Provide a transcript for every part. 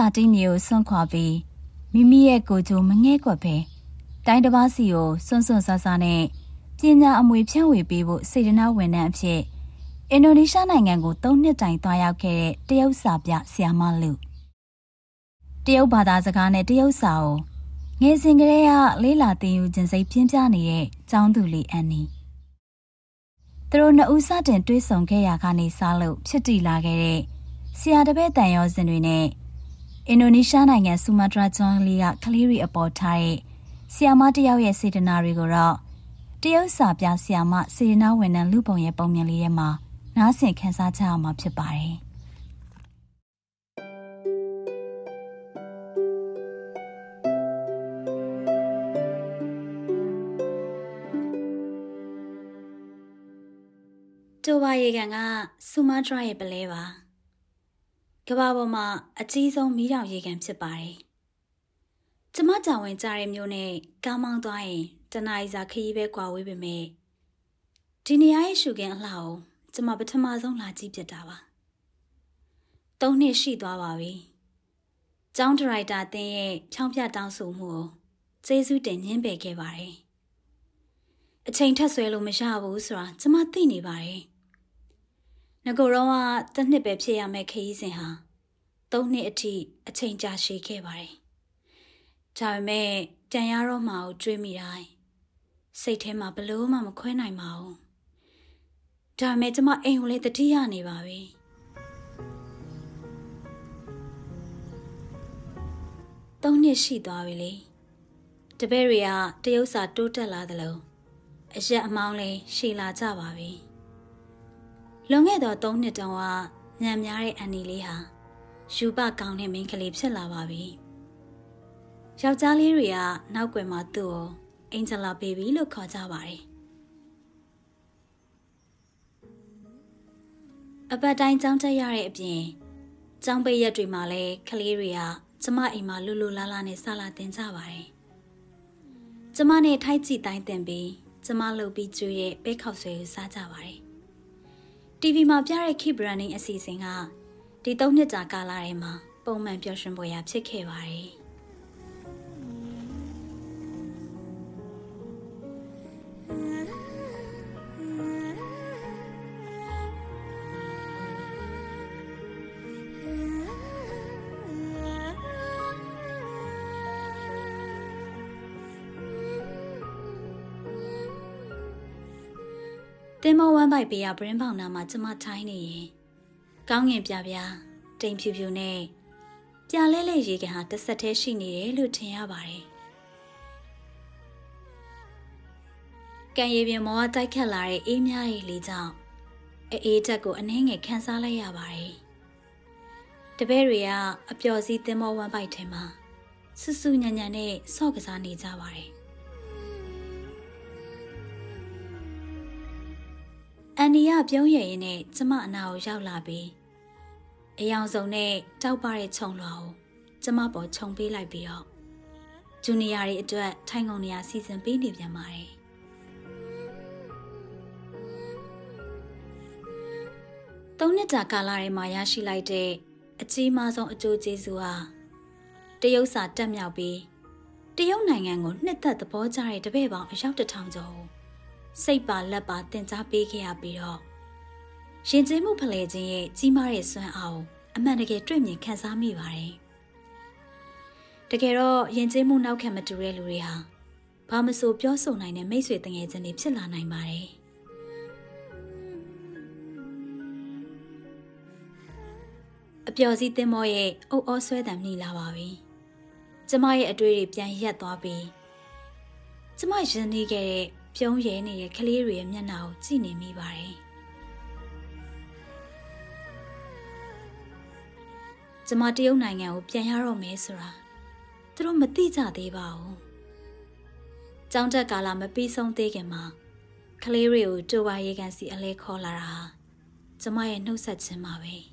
ငွေရက်စာတင်းမြေကိုစွန့်ခွာပြီးမိမိရဲ့ကိုယ်ကျိုးမငဲ့ကွက်ပဲတိုင်းတစ်ပါးစီကိုစွန့်စွန့်ဆဆနဲ့ပညာအမွေဖြန့်ဝေပေးဖို့စေတနာဝန်ထမ်းအဖြစ်အင်ဒိုနီးရှားနိုင်ငံကို၃နှစ်တိုင်သွားရောက်ခဲ့တဲ့တရုတ်စာပြဆရာမလူတရုတ်ဘာသာစကားနဲ့တရုတ်စာကိုငယ်စဉ်ကတည်းကလေးလာသင်ယူခြင်းစိတ်ပြင်းပြနေတဲ့ကျောင်းသူလေးအန်နီသူတို့နှစ်ဦးစတင်တွေ့ဆုံခဲ့ရာကနေစလို့ဖြစ်တည်လာခဲ့တဲ့ဆရာတပည့်တန်ရောစင်တွေနဲ့ အင်ဒိုနီးရှားနိုင်ငံဆူမာတရာကျွန်းလေးကကလေးတွေအပေါ်ထားတဲ့ဆီယာမတယောက်ရဲ့စေတနာတွေကိုတော့တရုတ်စာပြဆီယာမစေတနာဝန်ထမ်းလူပုံရဲ့ပုံမြင်လေးထဲမှာနားဆင်ခန်းစားကြရမှာဖြစ်ပါတယ်။တိုဘာရေကန်ကဆူမာတရာရဲ့ပလဲပါ ကဘာပေါ်မှာအကြီးဆုံးမီးတောင်ရေကန်ဖြစ်ပါတယ်ကျမကြောင်ဝင်ကြတဲ့မျိုးနဲ့ကားမောင်းသွားရင်တနားရီစာခရီးပဲကွာဝေးပေမဲ့ဒီနေရာရဲ့ရှုခင်းအလှကိုကျမပထမဆုံးလာကြည့်ဖြစ်တာပါသုံးနှစ်ရှိသွားပါပြီကျောင်းဒရိုက်တာတင်းရဲ့ချောင်းပြတောင်းဆိုမှုကိုကျေးဇူးတင်ညင်းပယ်ခဲ့ပါတယ်အချိန်ထက်ဆွဲလို့မရဘူးဆိုတာကျမသိနေပါတယ် ငကိုတော့ကတစ်နှစ်ပဲဖြစ်ရမယ့်ခရီးစဉ်ဟာသုံးနှစ်အထိအချိန်ကြာရှည်ခဲ့ပါတယ်။ဒါပေမဲ့တန်ရတော့မှကိုတွေးမိတိုင်းစိတ်ထဲမှာဘလို့မှမခွဲနိုင်ပါဘူး။ဒါပေမဲ့ကျမအိမ်ကိုလည်းတတိယနေပါပြီ။သုံးနှစ်ရှိသွားပြီလေ။တပည့်တွေကတရုတ်စာတိုးတက်လာသလိုအရက်အမောင်းလေးရှည်လာကြပါပြီ။ လွန်ခဲ့သော၃နှစ်တုန်းကညံများတဲ့အန်နီလေးဟာယူပကောင်းတဲ့မိန်းကလေးဖြစ်လာပါပြီ။ယောက်ျားလေးတွေကနောက်ွယ်မှာသူ့ကိုအင်ဂျလာဘေဘီလို့ခေါ်ကြပါတယ်။အပတ်တိုင်းကြောင်းတက်ရတဲ့အပြင်ကျောင်းပိတ်ရက်တွေမှာလည်းကလေးတွေကကျမအိမ်မှာလူလူလာလာနဲ့ဆလာတင်ကြပါတယ်။ကျမနဲ့ထိုက်ကြည့်တိုင်းတင်ပြီးကျမလှုပ်ပြီးကျွေးတဲ့ပဲခောက်ဆွဲကိုစားကြပါတယ်။ TV မှာပြတဲ့ Keep Running အစီအစဉ်ကဒီ၃နှစ်ကြာကာလထဲမှာပုံမှန်ပျော်ရွှင်ပွဲရဖြစ်ခဲ့ပါတယ် တင်းမောဝမ်းပိုက်ပေးရဘရင်ပေါင်နာမှာကျမထိုင်းနေရင်ကောင်းငင်ပြပြတိမ်ဖြူဖြူနဲ့ပြလဲလဲရေကန်ဟာတစ်ဆက်တည်းရှိနေတယ်လို့ထင်ရပါတယ်။ကံရည်ပြင်မောကတိုက်ခတ်လာတဲ့အေးမြရဲ့လေကြောင့်အေးတက်ကိုအနှဲငယ်ခန်းစားလိုက်ရပါတယ်။တပည့်တွေကအပျော်စီးတင်းမောဝမ်းပိုက်ထဲမှာဆူဆူညံ့ညံ့နဲ့ဆော့ကစားနေကြပါတယ်။ အန်ဒီကပြုံးရရင်နဲ့ကျမအနာကိုရောက်လာပြီးအယောင်စုံနဲ့တောက်ပတဲ့ခြုံလွှာကိုကျမပေါ်ခြုံပေးလိုက်ပြီးတော့ဂျူနီယာတွေအတွက်ထိုင်ကုန်နေရာစီစဉ်ပေးနေပြန်ပါတယ်သုံးနှစ်ကြာကာလထဲမှာရရှိလိုက်တဲ့အကြီးမားဆုံးအကျိုးကျေးဇူးဟာတရုတ်စာတက်မြောက်ပြီးတရုတ်နိုင်ငံကိုနှစ်သက်သဘောကျတဲ့တပည့်ပေါင်းအယောက်တစ်ထောင်ကျော် စိတ်ပါလက်ပါတင် जा ပေးခဲ့ရပြီးတော့ရင်ကျေးမှုဖလှယ်ခြင်းရဲ့ကြီးမားတဲ့စွမ်းအားကိုအမှန်တကယ်တွေ့မြင်ခံစားမိပါတယ်။တကယ်တော့ရင်ကျေးမှုနောက်ခံမတူတဲ့လူတွေဟာဘာမဆိုပြောဆိုနိုင်တဲ့မိတ်ဆွေတငယ်ချင်းတွေဖြစ်လာနိုင်ပါတယ်။အပျော်စီးသင်းမောရဲ့အုပ်အောဆွဲတံမြည်လာပါပြီ။ကျမရဲ့အတွေ့တွေပြန်ရက်သွားပြီးကျမရင်နေခဲ့တဲ့ ပြုံးရဲနေတဲ့ကလေးတွေရဲ့မျက်နှာကိုကြည့်နေမိပါတယ်။ကျမတရုတ်နိုင်ငံကိုပြန်ရတော့မယ်ဆိုတာသူတို့မသိကြသေးပါဘူး။ကျောင်းတက်ကာလမပြီးဆုံးသေးခင်မှာကလေးတွေကိုတူပါရေကန်စီအလဲခေါ်လာတာဟာကျမရဲ့နှုတ်ဆက်ခြင်းပါပဲ။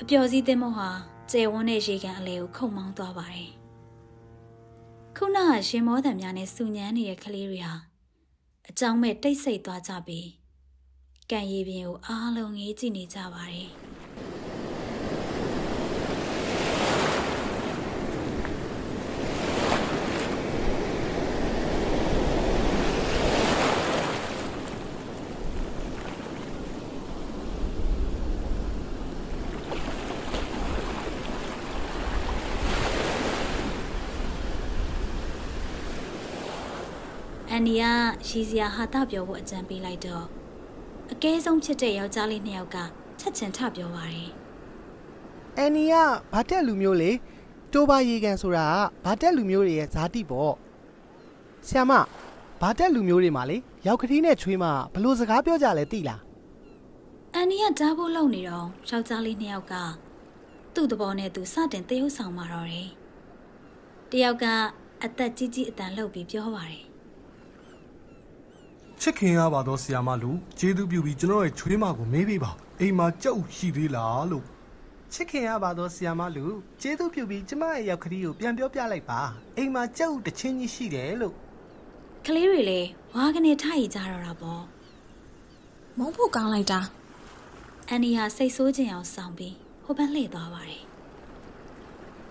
အပျော်စီးသင်းမဟာ ကျယ်ဝန်းတဲ့ရေကန်အလဲကိုခုံမောင်းသွားပါတယ်။ခုနကရှင်မောတံများနဲ့စူညမ်းနေတဲ့ကလေးတွေဟာအကြောင်းမဲ့တိတ်ဆိတ်သွားကြပြီးကံရည်ပြင်ကိုအားလုံးငေးကြည့်နေကြပါတယ် န်နီကရီစရာဟာတာပြောဖို့အကြံပေးလိုက်တော့အကဲဆုံးဖြစ်တဲ့ယောက်ျားလေးနှစ်ယောက်ကချက်ချင်းထပြောပါတယ်အန်နီကဘာတက်လူမျိုးလေတိုးပါရေကန်ဆိုတာကဘာတက်လူမျိုးတွေရဲ့ဇာတိပေါ့ဆ iam မဘာတက်လူမျိုးတွေမှာလေရောက်ကတိနဲ့ချွေးမဘလို့စကားပြောကြလဲသိလားအန်နီကဓာတ်ဖို့လုံနေတော့ယောက်ျားလေးနှစ်ယောက်ကသူ့သဘောနဲ့သူစတင်တရုပ်ဆောင်มาတော့တယ်တယောက်ကအသက်ကြီးကြီးအတန်လှုပ်ပြီးပြောပါတယ် ချစ်ခင်ရပါတော့ဆီယာမလူကျေးဇူးပြုပြီးကျွန်တော်ရဲ့ချွေးမကိုမေးပေးပါအိမ်မှာကြောက်ရှိသေးလားလို့ချစ်ခင်ရပါတော့ဆ iam မလူကျေးဇူးပြုပြီးကျမရဲ့ရောက်ကတိကိုပြန်ပြောပြလိုက်ပါအိမ်မှာကြောက်တချင်းကြီးရှိတယ်လို့ကလေးတွေလည်းဝါကနေထားရကြတော့တာပေါ့မုန်းဖို့ကောင်းလိုက်တာအန်နီဟာစိတ်ဆိုးခြင်းအောင်ဆောင်ပြီးဟိုဘက်လှည့်သွားပါတယ်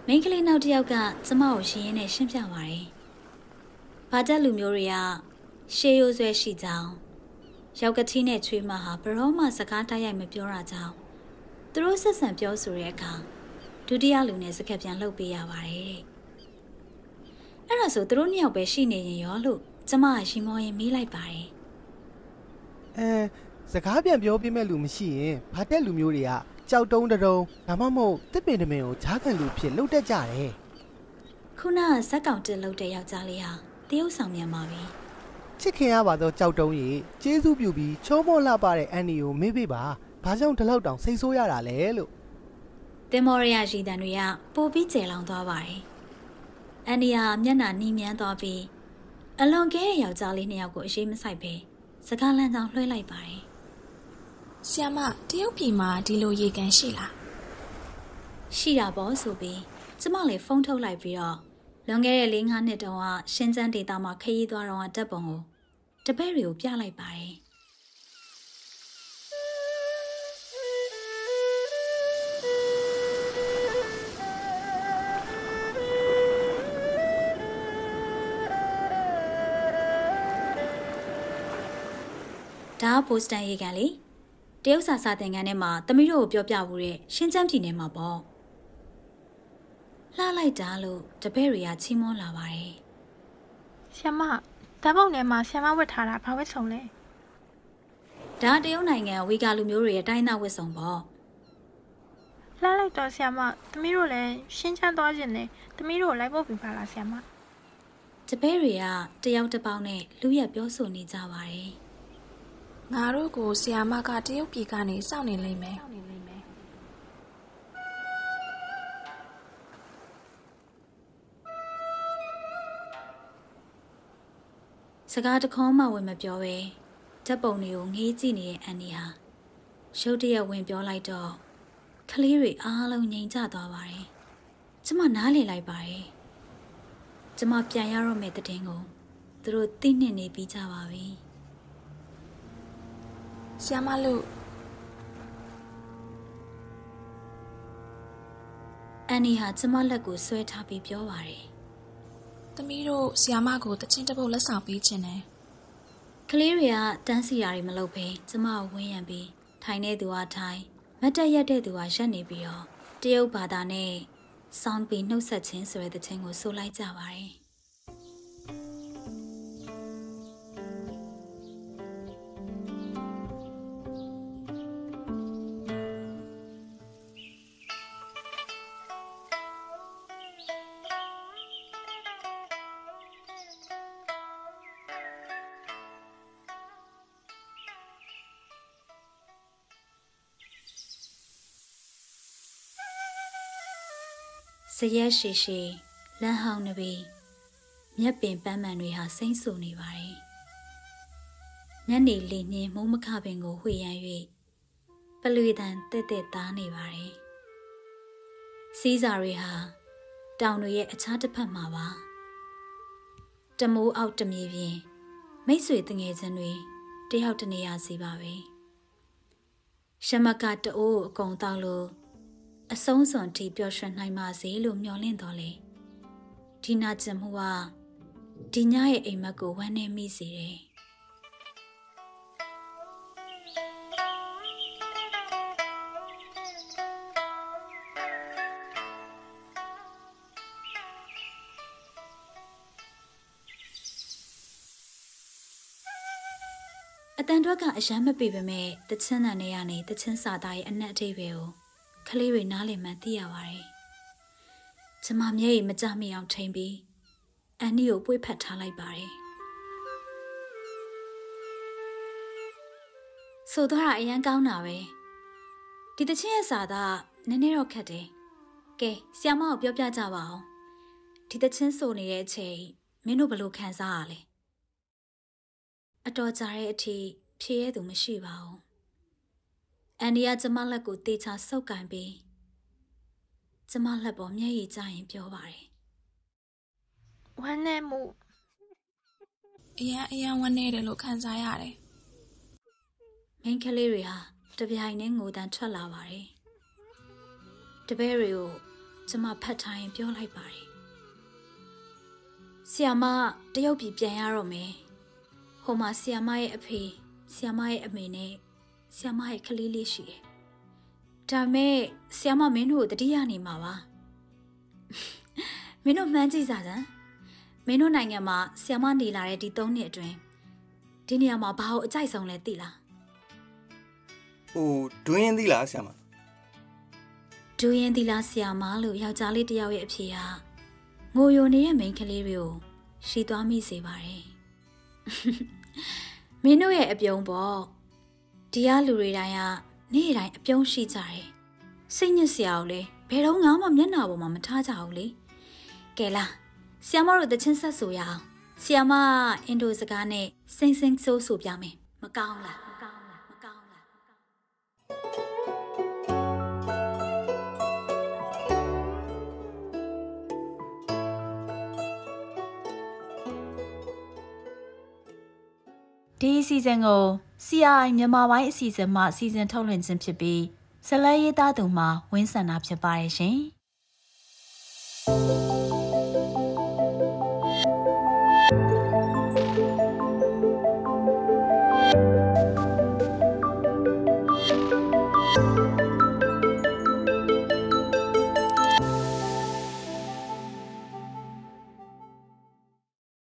မိန်းကလေးနောက်တစ်ယောက်ကကျမကိုရှင်းရင်းနဲ့ရှင်းပြပါတယ်ဘာတက်လူမျိုးတွေက ရှေးရိုးဆွဲရှိကြောင်းရောက်ကတိနဲ့ချွေးမဟာဘရောမှစကားတိုက်ရိုက်မပြောတာကြောင့်သူတို့ဆက်ဆံပြောဆိုတဲ့အခါဒုတိယလူနဲ့စကားပြန်လှုပ်ပေးရပါတယ်တဲ့အဲ့ဒါဆိုသူတို့နှစ်ယောက်ပဲရှိနေရင်ရောလို့ကျမကရှင်မောရင်မေးလိုက်ပါတယ်အဲစကားပြန်ပြောပြမဲ့လူမရှိရင်ဘာတက်လူမျိုးတွေကကြောက်တုံးတတုံးဒါမှမဟုတ်တစ်ပင်တမင်ကိုဈာကန်လူဖြစ်လှုပ်တတ်ကြတယ်ခုနကဇက်ကောင်တက်လုပ်တဲ့ယောက်ျားလေးဟာတရုပ်ဆောင်မြန်ပါပြီ ချစ်ခင်ရပါတော့ကြောက်တုံးရေကျေးဇူးပြုပြီးချိုးမောလှပတဲ့အန်နီကိုမေးပေးပါဘာကြောင့်ဒီလောက်တောင်စိတ်ဆိုးရတာလဲလို့တင်မောရရရှိတန်တွေကပိုပြီးကျယ်လောင်သွားပါတယ်။အန်ဒီယာမျက်နှာနီးမြန်းသွားပြီးအလွန်ကဲတဲ့ယောက်ျားလေးနှစ်ယောက်ကိုအရှိမဆိုင်ပဲစကားလမ်းကြောင်းလွှဲလိုက်ပါတယ်ဆီယမတရုတ်ပြည်မှာဒီလိုရေကန်ရှိလား။ရှိတာပေါ့ဆိုပြီးကျမလည်းဖုန်းထုတ်လိုက်ပြီးတော့လွန်ခဲ့တဲ့၄-၅နှစ်တုန်းကရှင်းကျန်းဒေတာမှာခရီးသွားတော့ဓာတ်ပုံကို တပည့်တွေကိုပြလိုက်ပါတယ်။ဒါကပိုစတန်ရေကန်လေတရုတ်စာစာသင်ခန်းထဲမှာသမီးတို့ကိုပြောပြဘူးတဲ့ရှင်းချမ်းပြည်နယ်မှာပေါ့လှလိုက်တာလို့တပည့်တွေကချီးမွမ်းလာပါတယ်ဆီယမ ဓာတ်ပုံထဲမှာဆီယမဝတ်ထားတာဘာဝတ်ဆောင်လဲဒါကတရုတ်နိုင်ငံဝီဂါလူမျိုးတွေရဲ့တိုင်းသားဝတ်စုံပေါ့လှလိုက်တော့ဆီယမသမီးတို့လည်းရှင်းချမ်းသွားခြင်းနဲ့သမီးတို့ကိုလိုက်ဖို့ပြပါလားဆီယမတပည့်တွေကတယောက်တစ်ပေါက်နဲ့လူရက်ပြောဆိုနေကြပါတယ်ငါတို့ကိုဆီယမကတရုတ်ပြည်ကနေစောင့်နေလိမ့်မယ် စကားတခေါမှဝင်မပြောပဲဓာတ်ပုံတွေကိုငေးကြည့်နေတဲ့အန်နီဟာရုတ်တရက်ဝင်ပြောလိုက်တော့ကလေးတွေအားလုံးငြိမ်ကျသွားပါတယ်ကျမနားလေလိုက်ပါတယ်ကျမပြန်ရတော့မယ့်တဲ့တင်ကိုသူတို့သိနှင့်နေပြီးကြပါပြီဆီယမလို့အန်နီဟာကျမလက်ကိုဆွဲထားပြီးပြောပါတယ် သမီးတို့ဆီယမကိုတချင်းတစ်ပုတ်လက်ဆောင်ပေးခြင်းနဲ့ကလေးတွေကတန်းစီရာတွေမလုပ်ဘဲကျမကိုဝန်းရံပြီးထိုင်နေသူကထိုင်မတ်တက်ရက်တဲ့သူကရက်နေပြီးတော့တရုတ်ဘာသာနဲ့ဆောင်းပြီးနှုတ်ဆက်ခြင်းဆိုတဲ့တဲ့ချင်းကိုဆိုလိုက်ကြပါတယ် ရက်ရှိရှိလမ်းဟောင်းနှပီမြက်ပင်ပန်းမှန်တွေဟာစိမ့်ဆူနေပါတယ်။ညနေလေနှင်းမိုးမခပင်ကိုဝှေ့ရန်၍ပလွေတန်တက်တက်သားနေပါတယ်။စီးစာတွေဟာတောင်တွေရဲ့အခြားတစ်ဖက်မှာပါ။တမိုးအောက်တမြေပြင်မိတ်ဆွေတငယ်ချင်းတွေတယောက်တနေရာစီပါပဲရှမကတအိုးအကုံတောက်လို့ အဆုံးစွန်ထိပျော်ရွှင်နိုင်ပါစေလို့မျှော်လင့်တော်လေဒီနာကျင်မှုကဒီညရဲ့အိမ်မက်ကိုဝမ်းနေမိစေတယ်အတန်တော့ကအရမ်းမပေပေမဲ့တချင်းတန်တွေကနေတချင်းစာသားရဲ့အနက်အထိပ်ပဲကို ကလေးတွေနားလည်မှန်းသိရပါတယ်။ကျမမျက်ရည်မကြမိအောင်ထိန်ပြီးအန်နီကိုပွေ့ဖက်ထားလိုက်ပါတယ်။ဆိုတော့အရန်ကောင်းတာပဲ။ဒီတချင်းရဲ့စာသားနည်းနည်းတော့ခက်တယ်။ကဲဆီယမကိုပြောပြကြပါအောင်။ဒီတချင်းဆိုနေတဲ့အချိန်မင်းတို့ဘယ်လိုခံစားရလဲ။အတော်ကြာတဲ့အထိဖြေရသူမရှိပါဘူး။ အန်ဒီကကျမလက်ကိုတေချာဆုပ်ကန်ပြီးကျမလက်ပေါ်မျက်ရည်ကျရင်ပြောပါတယ်ဝမ်းနဲ့မှုအရန်အရန်ဝမ်းနေတယ်လို့ခံစားရတယ်။မိန်းကလေးတွေဟာတပြိုင်နက်ငိုတန်းထွက်လာပါတယ်။တပည့်တွေကိုကျမဖတ်ထားရင်ပြောလိုက်ပါတယ်။ဆီယာမတရုတ်ပြည်ပြန်ရတော့မယ်။ဟိုမှာဆီယာမရဲ့အဖေဆီယာမရဲ့အမေနဲ့ ဆီယာမရဲ့ကလေးလေးရှိတယ်။ဒါပေမဲ့ဆီယာမမင်းတို့ကိုတတိယနေမှာပါ။မင်းတို့မှန်းကြည့်စားစမ်းမင်းတို့နိုင်ငံမှာဆီယာမနေလာတဲ့ဒီ၃နှစ်အတွင်းဒီနေရာမှာဘာလို့အကြိုက်ဆုံးလဲသိလားဟိုဒွင်းရင်သီးလားဆရာမဒူရင်သီလာဆီယာမလို့ယောက်ျားလေးတစ်ယောက်ရဲ့အဖေကငိုယိုနေတဲ့မိန်းကလေးတွေကိုရှီသွားမိစေပါတယ်မင်းတို့ရဲ့အပြုံးပေါ့ ဒီကလူတွေတိုင်းကနေ့တိုင်းအပြုံးရှိကြတယ်စိတ်ညစ်စရာကိုလေဘယ်တော့မှမျက်နှာပေါ်မှာမထားကြဘူးလေကဲလားဆီယာမတို့တချင်းဆက်ဆိုရအောင်ဆီယာမအင်ဒိုစကားနဲ့စိမ့်စိမ့်ဆိုးဆိုပြမယ်မကောင်းလားမကောင်းလားမကောင်းလားဒီအစီအစဉ်ကို CI မြန်မာပိုင်းအစီအစဉ်မှအစီအစဉ်ထုတ်လွှင့်ခြင်းဖြစ်ပြီးဇလန်းရေးသားသူမှာဝင်းဆန္ဒဖြစ်ပါရဲ့ရှင်။